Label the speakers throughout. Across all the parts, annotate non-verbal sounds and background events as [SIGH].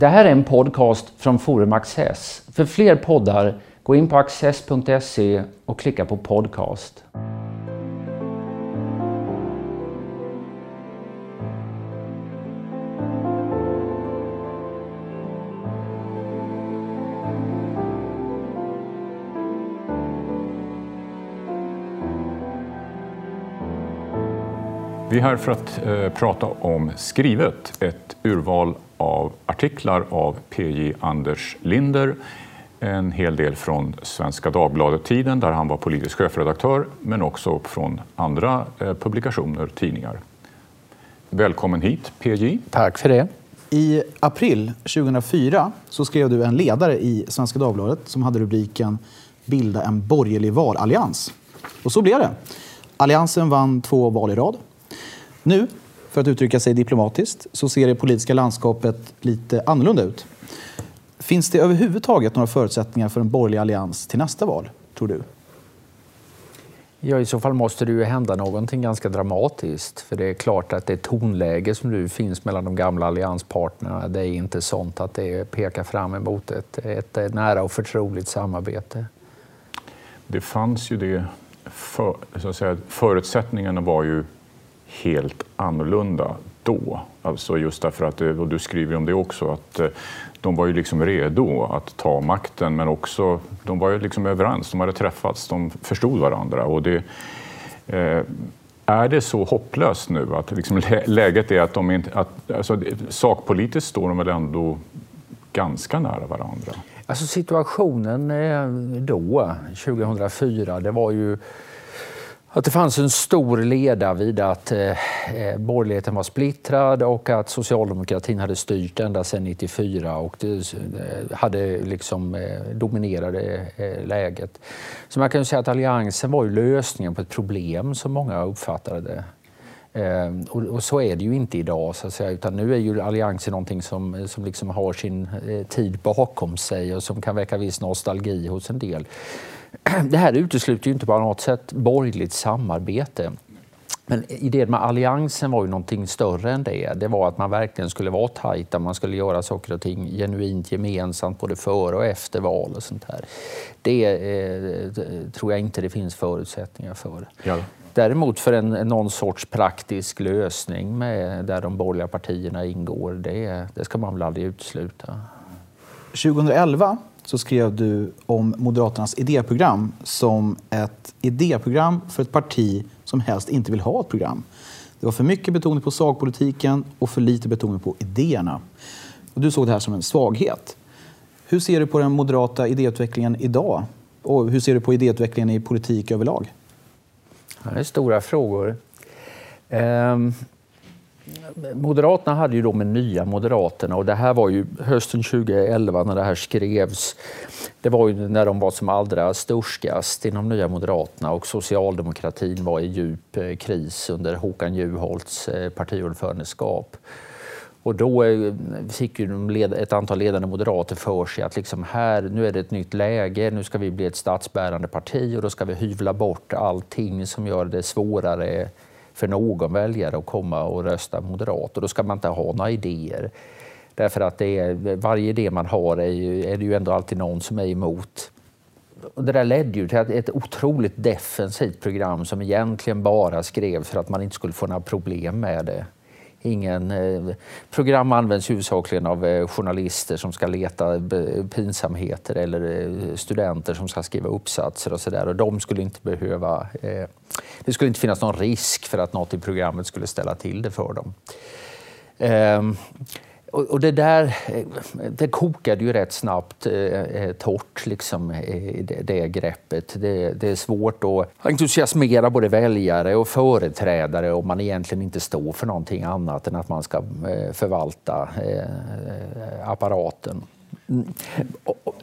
Speaker 1: Det här är en podcast från Forum Access. För fler poddar, gå in på access.se och klicka på podcast.
Speaker 2: Vi är här för att eh, prata om Skrivet, ett urval av artiklar av PJ Anders Linder. En hel del från Svenska Dagbladet-tiden där han var politisk chefredaktör men också från andra publikationer publikationer, tidningar. Välkommen hit PJ.
Speaker 1: Tack för det.
Speaker 3: I april 2004 så skrev du en ledare i Svenska Dagbladet som hade rubriken “Bilda en borgerlig valallians”. Och så blev det. Alliansen vann två val i rad. Nu, för att uttrycka sig diplomatiskt, så ser det politiska landskapet lite annorlunda ut. Finns det överhuvudtaget några förutsättningar för en borgerlig allians till nästa val, tror du?
Speaker 1: Ja, I så fall måste det ju hända någonting ganska dramatiskt. För det är klart att det tonläge som nu finns mellan de gamla allianspartnerna, det är inte sånt att det pekar fram emot ett, ett nära och förtroligt samarbete.
Speaker 2: Det fanns ju det, för, så att säga, förutsättningarna var ju helt annorlunda då. Alltså just därför att, eh, och du skriver om det också, att eh, de var ju liksom redo att ta makten men också, de var ju liksom överens, de hade träffats, de förstod varandra. Och det, eh, är det så hopplöst nu att liksom läget är att de inte, att, alltså, sakpolitiskt står de väl ändå ganska nära varandra?
Speaker 1: Alltså situationen eh, då, 2004, det var ju att det fanns en stor leda vid att eh, eh, borgerligheten var splittrad och att socialdemokratin hade styrt ända sedan 94 och det, eh, hade liksom eh, dominerade eh, läget. Så man kan säga att alliansen var ju lösningen på ett problem som många uppfattade det. Eh, och, och, så är det ju inte idag, så att säga, utan nu är ju alliansen någonting som, eh, som liksom har sin eh, tid bakom sig och som kan väcka viss nostalgi hos en del. [CLEARS THROAT] det här utesluter ju inte på något sätt borgerligt samarbete. Men idén med alliansen var ju någonting större än det. Det var att man verkligen skulle vara tajta, man skulle göra saker och ting genuint gemensamt både före och efter val och sånt där. Det eh, tror jag inte det finns förutsättningar för. Ja. Däremot för en, någon sorts praktisk lösning med, där de borgerliga partierna ingår, det, det ska man väl aldrig utesluta.
Speaker 3: 2011 så skrev du om Moderaternas idéprogram som ett idéprogram för ett parti som helst inte vill ha ett program. Det var för mycket betoning på sakpolitiken och för lite betoning på idéerna. Och du såg det här som en svaghet. Hur ser du på den moderata idéutvecklingen idag? Och hur ser du på idéutvecklingen i politik överlag?
Speaker 1: Det är stora frågor. Um... Moderaterna hade ju då med Nya Moderaterna och det här var ju hösten 2011 när det här skrevs. Det var ju när de var som allra störskast inom Nya Moderaterna och socialdemokratin var i djup eh, kris under Håkan Juholts eh, partiordförandeskap. Och då eh, fick ju ett antal ledande moderater för sig att liksom här, nu är det ett nytt läge, nu ska vi bli ett statsbärande parti och då ska vi hyvla bort allting som gör det svårare för någon väljare att komma och rösta moderat och då ska man inte ha några idéer. Därför att det är, varje idé man har är, ju, är det ju ändå alltid någon som är emot. Och det där ledde ju till ett otroligt defensivt program som egentligen bara skrevs för att man inte skulle få några problem med det. Ingen, eh, program används huvudsakligen av eh, journalister som ska leta pinsamheter eller eh, studenter som ska skriva uppsatser och sådär. Och de skulle inte behöva... Eh, det skulle inte finnas någon risk för att något i programmet skulle ställa till det för dem. Ehm, och, det där eh, det kokade ju rätt snabbt eh, eh torrt, liksom, det, det greppet. Det, det, är svårt att entusiasmera både väljare och företrädare om man egentligen inte står för någonting annat än att man ska eh, förvalta eh, apparaten. Mm.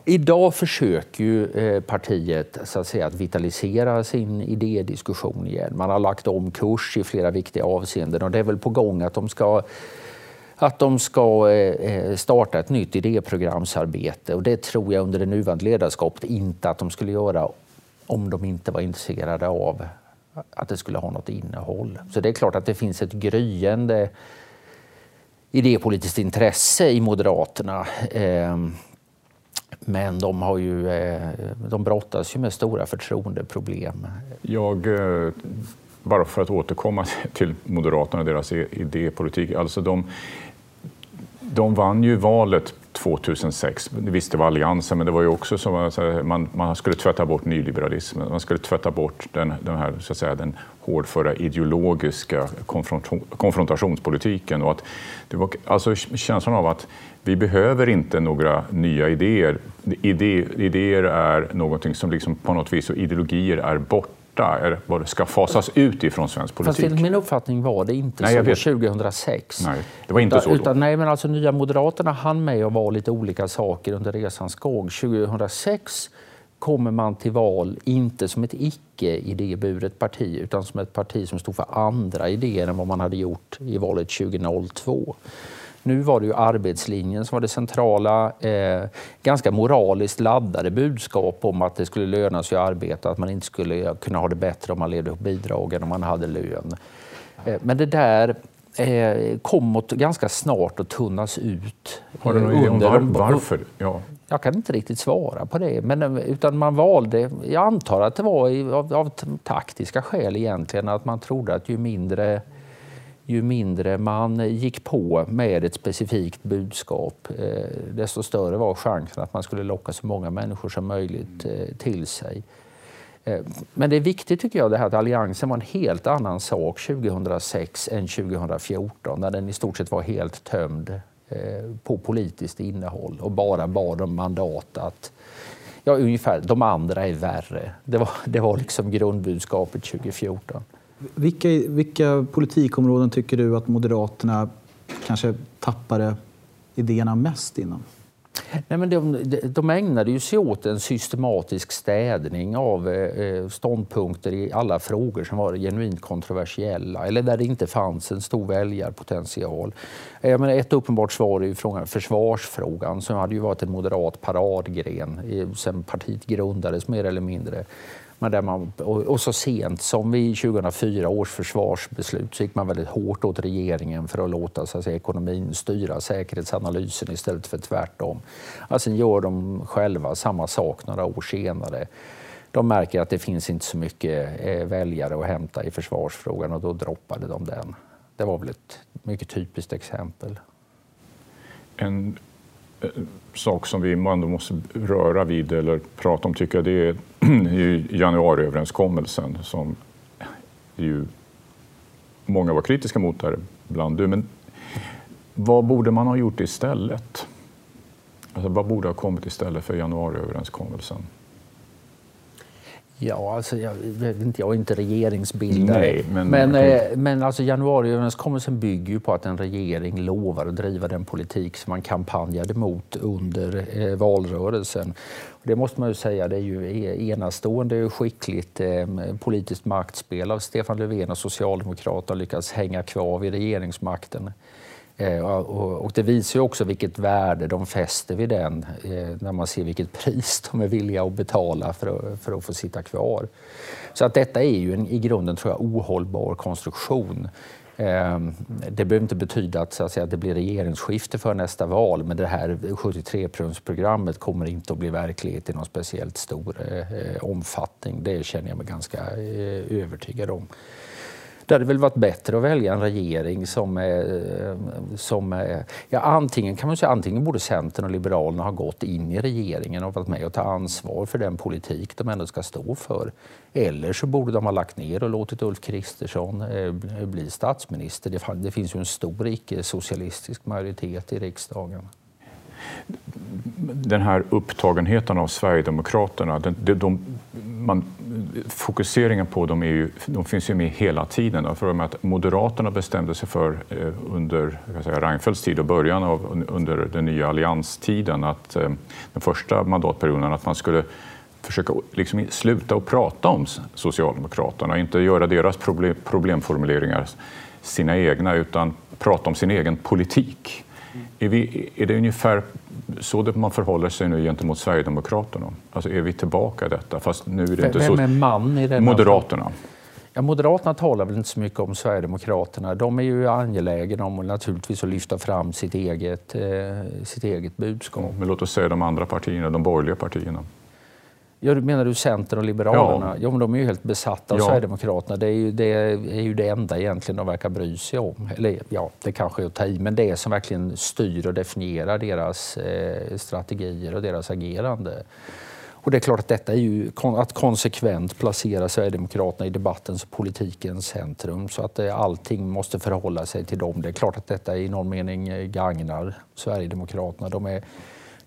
Speaker 1: Idag försöker ju partiet så att, säga, att vitalisera sin idédiskussion igen. Man har lagt om kurs i flera viktiga avseenden och det är väl på gång att de ska att de ska eh, eh, starta ett nytt idéprogramsarbete och det tror jag under det nuvarande ledarskapet inte att de skulle göra om de inte var intresserade av att det skulle ha något innehåll. Så det är klart att det finns ett gryende idépolitiskt intresse i Moderaterna. Ehm, men de, har ju, eh, de brottas ju med stora förtroendeproblem.
Speaker 2: Jag, bara för att återkomma [LAUGHS] till Moderaterna och deras idépolitik. Alltså de, de vann ju valet 2006. Visst, det var Alliansen, men det var ju också som att man, man skulle tvätta bort nyliberalismen. Man skulle tvätta bort den, den här, så att säga, den hårdföra ideologiska konfrontationspolitiken. Och att det var alltså känslan av att vi behöver inte några nya idéer. Idé, idéer är någonting som liksom på något vis, och ideologier är borta vad det ska fasas ut ifrån svensk politik.
Speaker 1: Fast enligt min uppfattning var det inte nej, så 2006.
Speaker 2: Nej, det var inte
Speaker 1: utan,
Speaker 2: så
Speaker 1: då. Utan, nej, men alltså Nya Moderaterna hann med att vara lite olika saker under resans gång. 2006 kommer man till val inte som ett icke-idéburet parti utan som ett parti som stod för andra idéer än vad man hade gjort i valet 2002. Nu var det ju arbetslinjen som var det centrala. Eh, ganska moraliskt laddade budskap om att det skulle löna sig att arbeta, att man inte skulle kunna ha det bättre om man levde på bidrag än om man hade lön. Eh, men det där eh, kom att ganska snart att tunnas ut.
Speaker 2: Har du någon idé om var, varför?
Speaker 1: Ja. Jag kan inte riktigt svara på det, men eh, utan man valde, jag antar att det var av, av taktiska skäl egentligen, att man trodde att ju mindre ju mindre man gick på med ett specifikt budskap, eh, desto större var chansen att man skulle locka så många människor som möjligt eh, till sig. Eh, men det är viktigt tycker jag det här att Alliansen var en helt annan sak 2006 än 2014 när den i stort sett var helt tömd på politiskt innehåll och bara bad om mandat att ja, ungefär de andra är värre. Det var, det var liksom grundbudskapet 2014.
Speaker 3: Vilka, vilka politikområden tycker du att Moderaterna kanske tappade idéerna mest inom?
Speaker 1: Nej, men de, de ägnade ju sig åt en systematisk städning av eh, eh, ståndpunkter i alla frågor som var genuint kontroversiella eller där det inte fanns en stor väljarpotential. Eh, jag menar, ett uppenbart svar är ju frågan, försvarsfrågan som hade ju varit en moderat paradgren sen partiet grundades mer eller mindre. Men där man, och, så sent som vid 2004 års försvarsbeslut så gick man väldigt hårt åt regeringen för att låta så att säga, ekonomin styra säkerhetsanalysen istället för tvärtom. Alltså, sen gör de själva samma sak några år senare. De märker att det finns inte så mycket eh, väljare att hämta i försvarsfrågan och då droppade de den. Det var väl ett mycket typiskt exempel.
Speaker 2: En Eh, sak som vi ändå måste röra vid eller prata om tycker jag det är [CLEARS THROAT] januariöverenskommelsen som ju många var kritiska mot där bland du. Men vad borde man ha gjort istället? Alltså, vad borde ha kommit istället för januariöverenskommelsen?
Speaker 1: Ja, alltså jag, jag är inte regeringsbildare. Nej, men men, eh, men alltså januariöverenskommelsen bygger ju på att en regering lovar att driva den politik som man kampanjade mot under eh, valrörelsen. Det måste man ju säga, det är ju e-, enastående skickligt eh, politiskt maktspel av Stefan Löfven och Socialdemokraterna lyckats hänga kvar vid regeringsmakten. Eh, och det visar ju också vilket värde de fäster vid den eh, när man ser vilket pris [LAUGHS] de är villiga att betala för att, för att få sitta kvar. Så att detta är ju en i grunden tror jag ohållbar konstruktion. Ehm, det behöver inte betyda att, så att, säga, att det blir regeringsskifte för nästa val men det här 73-punktsprogrammet kommer inte att bli verklighet i någon speciellt stor eh, omfattning. Det känner jag mig ganska övertygad om. Det hade väl varit bättre att välja en regering som... som ja, antingen kan man säga antingen borde Centern och Liberalerna ha gått in i regeringen och varit med och ta ansvar för den politik de ändå ska stå för. Eller så borde de ha lagt ner och låtit Ulf Kristersson eh, bli statsminister. Det, det finns ju en stor icke-socialistisk majoritet i riksdagen
Speaker 2: den här upptagenheten av Sverigedemokraterna, de, de, de, man, fokuseringen på dem är ju, de finns ju med hela tiden. För att Moderaterna bestämde sig för eh, under säga, Reinfeldts tid och början av under den nya allianstiden, att eh, den första mandatperioden, att man skulle försöka liksom sluta att prata om Socialdemokraterna, inte göra deras problem, problemformuleringar sina egna, utan prata om sin egen politik. Är, vi, är det ungefär så det man förhåller sig nu gentemot Sverigedemokraterna? Alltså är vi tillbaka i detta? Fast nu är det
Speaker 1: inte
Speaker 2: Vem
Speaker 1: så... är man i den
Speaker 2: Moderaterna.
Speaker 1: Ja, Moderaterna talar väl inte så mycket om Sverigedemokraterna. De är ju angelägna om naturligtvis att lyfta fram sitt eget, eh, sitt eget budskap.
Speaker 2: Men låt oss säga de andra partierna, de borgerliga partierna.
Speaker 1: Ja, menar du Centern och Liberalerna? Ja. ja men de är ju helt besatta av ja. Sverigedemokraterna. Det är, ju, det är ju det enda egentligen de verkar bry sig om. Eller ja, det kanske är att ta i, men det som verkligen styr och definierar deras eh, strategier och deras agerande. Och det är klart att detta är ju att konsekvent placera Sverigedemokraterna i debattens och politikens centrum så att eh, allting måste förhålla sig till dem. Det är klart att detta i någon mening eh, gagnar Sverigedemokraterna. De, är,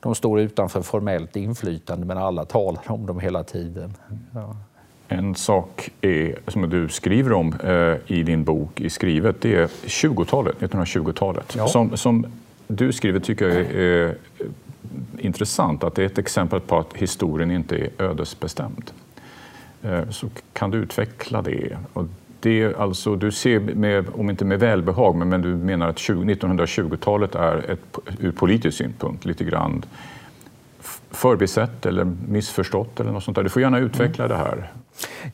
Speaker 1: de står utanför formellt inflytande men alla talar om dem hela tiden. Ja.
Speaker 2: En sak är, som du skriver om eh, i din bok i Skrivet, det är 20-talet, 1920-talet. Ja. Som, som du skriver tycker jag är intressant att det är ett exempel på att historien inte är ödesbestämd. Eh, så kan du utveckla det? Och det alltså, du ser, med, om inte med välbehag, men, men du menar att 1920-talet är ett, ur politisk synpunkt lite grann förbisett eller missförstått eller något sånt där. Du får gärna utveckla mm. det här.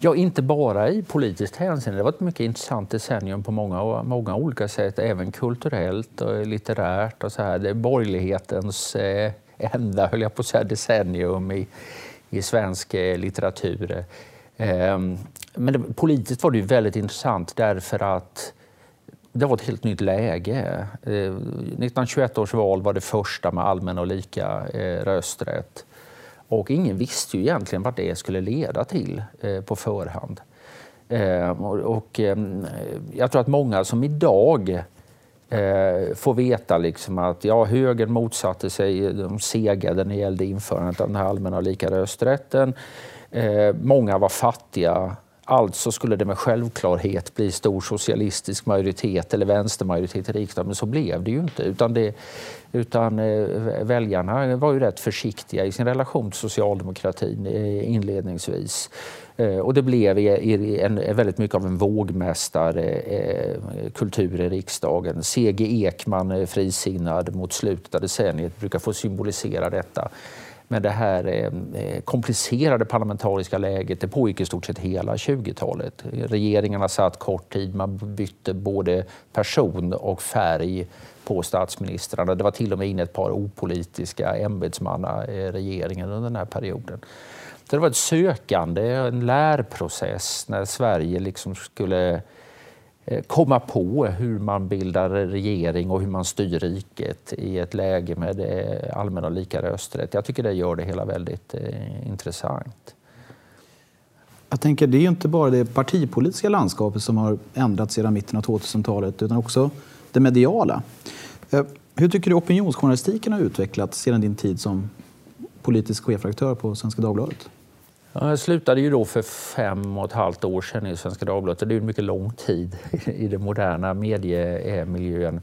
Speaker 1: Ja, inte bara i politiskt hänseende. Det var ett mycket intressant decennium på många, många olika sätt, även kulturellt och litterärt och så här. Det är borgerlighetens eh, enda, höll jag på att säga, decennium i, i svensk eh, litteratur. Ehm, men det, politiskt var det ju väldigt intressant därför att det var ett helt nytt läge. Eh, 1921 års val var det första med allmän och lika eh, rösträtt. Och ingen visste ju egentligen vad det skulle leda till eh, på förhand. Ehm, och ehm, jag tror att många som idag får veta liksom att ja, högern motsatte sig, de segade när det gällde införandet av den här allmänna och lika rösträtten. Eh, många var fattiga. Alltså skulle det med självklarhet bli stor socialistisk majoritet eller vänstermajoritet i riksdagen, men så blev det ju inte. Utan, det, utan eh, väljarna var ju rätt försiktiga i sin relation till socialdemokratin eh, inledningsvis. Eh, och det blev en, väldigt mycket av en vågmästarkultur eh, i riksdagen. C.G. Ekman, eh, frisinnad mot slutet av decenniet, brukar få symbolisera detta. Men det här eh, eh, komplicerade parlamentariska läget det pågick i stort sett hela 20-talet. Regeringarna satt kort tid, man bytte både person och färg på statsministrarna. Det var till och med in ett par opolitiska ämbetsmannaregeringar eh, under den här perioden. Det var ett sökande, en lärprocess när Sverige liksom skulle Eh, komma på hur man bildar regering och hur man styr riket i ett läge med eh, allmän och lika rösträtt. Jag tycker det gör det hela väldigt eh, intressant.
Speaker 3: Jag tänker, det är ju inte bara det partipolitiska landskapet som har ändrats sedan mitten av 2000-talet utan också det mediala. Eh, hur tycker du opinionsjournalistiken har utvecklats sedan din tid som politisk chefredaktör på Svenska Dagbladet?
Speaker 1: Jag slutade ju då för fem och ett halvt år sedan i Svenska Dagbladet. Det är en mycket lång tid [LAUGHS] i den moderna mediemiljön.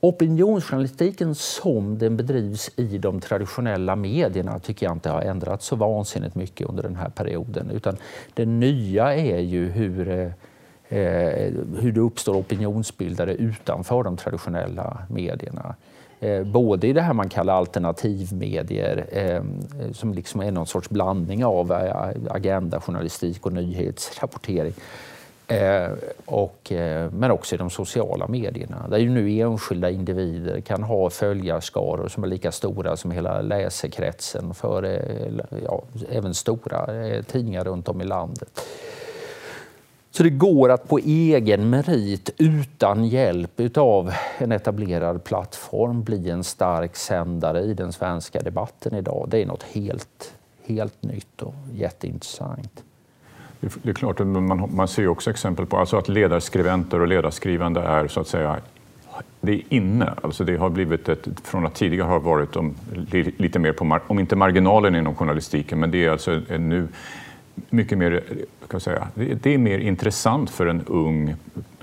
Speaker 1: Opinionsjournalistiken som den bedrivs i de traditionella medierna tycker jag inte har ändrats så vansinnigt mycket under den här perioden. Utan det nya är ju hur, eh, Eh, hur det uppstår opinionsbildare utanför de traditionella medierna. Eh, både i det här man kallar alternativmedier eh, som liksom är någon sorts blandning av agendajournalistik och nyhetsrapportering. och, men också i de sociala medierna där ju nu enskilda individer kan ha följarskaror som är lika stora som hela läsekretsen för ja, även stora tidningar runt om i landet. Så det går att på egen merit utan hjälp av en etablerad plattform bli en stark sändare i den svenska debatten idag. Det är något helt, helt nytt och jätteintressant.
Speaker 2: Det är klart, man, man ser också exempel på alltså att ledarskribenter och ledarskrivande är så att säga det är inne. Alltså det har blivit ett, från att tidigare ha varit om, lite mer på, om inte marginalen inom journalistiken, men det är alltså nu mycket mer, kan säga, det är mer intressant för en ung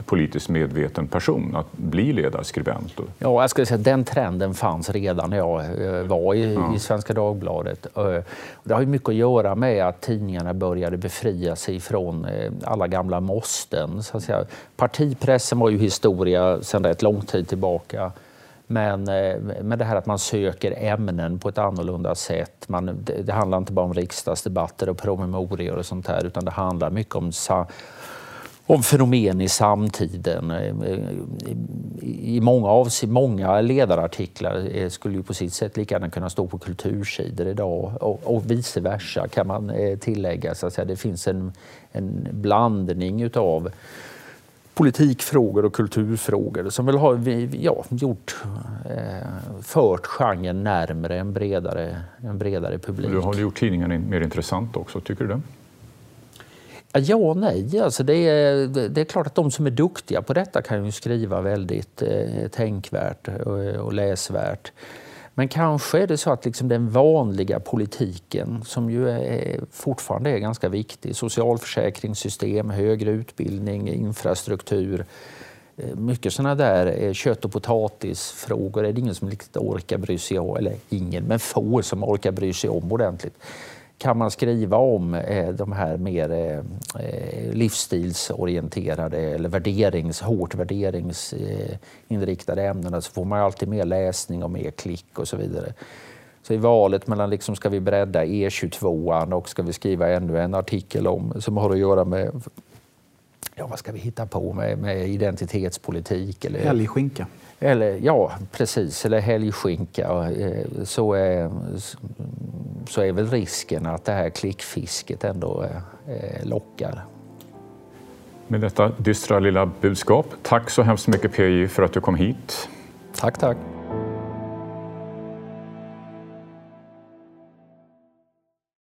Speaker 2: politiskt medveten person att bli ledarskribent?
Speaker 1: Ja, jag skulle säga att den trenden fanns redan när jag eh, var i, ja. i Svenska Dagbladet. Eh, det har ju mycket att göra med att tidningarna började befria sig från eh, alla gamla måsten. Så att säga. Partipressen var ju historia sedan rätt lång tid tillbaka. Men, eh, men det här att man söker ämnen på ett annorlunda sätt. Man, det, det handlar inte bara om riksdagsdebatter och promemorior och sånt här utan det handlar mycket om om fenomen i samtiden. Eh, eh, I många, av, många ledarartiklar skulle ju på sitt sätt lika gärna kunna stå på kultursidor idag och, och vice versa kan man tillägga. Så att säga. Det finns en, en blandning utav politikfrågor och kulturfrågor som väl har ja, gjort, eh, fört genren närmare en bredare, en bredare publik.
Speaker 2: Du har gjort tidningen mer intressant också, tycker du det?
Speaker 1: Ja och nej. Alltså det, är, det är klart att de som är duktiga på detta kan ju skriva väldigt eh, tänkvärt och, och läsvärt. Men kanske är det så att liksom den vanliga politiken, som ju är, fortfarande är ganska viktig, socialförsäkringssystem, högre utbildning, infrastruktur, eh, mycket sådana där eh, kött och potatisfrågor är det ingen som riktigt orkar bry sig om, eller ingen, men få som orkar bry sig om ordentligt kan man skriva om eh, de här mer eh, livsstilsorienterade eller värderings, hårt värderingsinriktade ämnena så får man alltid mer läsning och mer klick och så vidare. Så i valet mellan liksom, ska vi bredda E22 och ska vi skriva ännu en artikel om som har att göra med ja, vad ska vi hitta på med, med identitetspolitik? Eller,
Speaker 3: Helgskinka.
Speaker 1: Eller, ja, precis. Eller helgskinka. Så är, så är väl risken att det här klickfisket ändå eh, lockar.
Speaker 2: Med detta dystra lilla budskap, tack så hemskt mycket PJ för att du kom hit.
Speaker 1: Tack, tack.